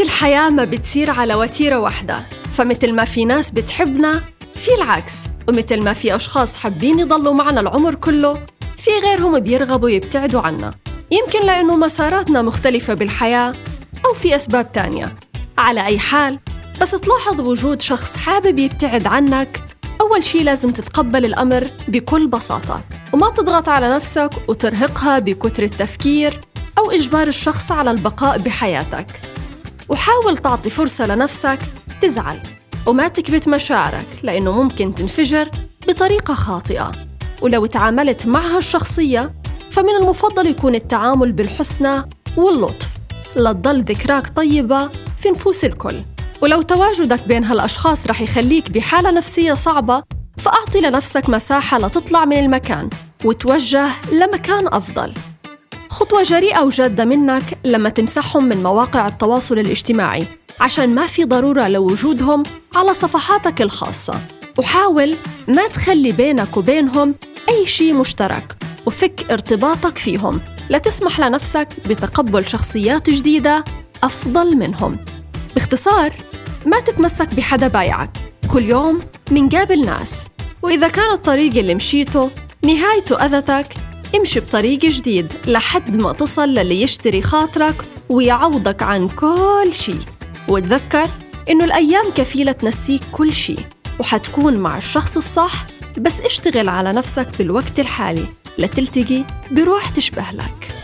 الحياة ما بتصير على وتيرة واحدة فمثل ما في ناس بتحبنا في العكس ومثل ما في أشخاص حابين يضلوا معنا العمر كله في غيرهم بيرغبوا يبتعدوا عنا. يمكن لأنه مساراتنا مختلفة بالحياة أو في أسباب تانية. على أي حال بس تلاحظ وجود شخص حابب يبتعد عنك أول شي لازم تتقبل الأمر بكل بساطة. وما تضغط على نفسك وترهقها بكتر التفكير أو إجبار الشخص على البقاء بحياتك. وحاول تعطي فرصة لنفسك تزعل وما تكبت مشاعرك لأنه ممكن تنفجر بطريقة خاطئة. ولو تعاملت معها الشخصية فمن المفضل يكون التعامل بالحسنى واللطف. لتضل ذكراك طيبة في نفوس الكل. ولو تواجدك بين هالأشخاص رح يخليك بحالة نفسية صعبة فأعطي لنفسك مساحة لتطلع من المكان وتوجه لمكان أفضل. خطوة جريئة وجادة منك لما تمسحهم من مواقع التواصل الاجتماعي عشان ما في ضرورة لوجودهم على صفحاتك الخاصة. وحاول ما تخلي بينك وبينهم أي شيء مشترك وفك ارتباطك فيهم. لتسمح لنفسك بتقبل شخصيات جديدة أفضل منهم. باختصار ما تتمسك بحدا بايعك. كل يوم منقابل ناس. وإذا كان الطريق اللي مشيته نهايته أذتك امشي بطريق جديد لحد ما تصل للي يشتري خاطرك ويعوضك عن كل شي وتذكر إنه الأيام كفيلة تنسيك كل شي وحتكون مع الشخص الصح بس اشتغل على نفسك بالوقت الحالي لتلتقي بروح تشبه لك.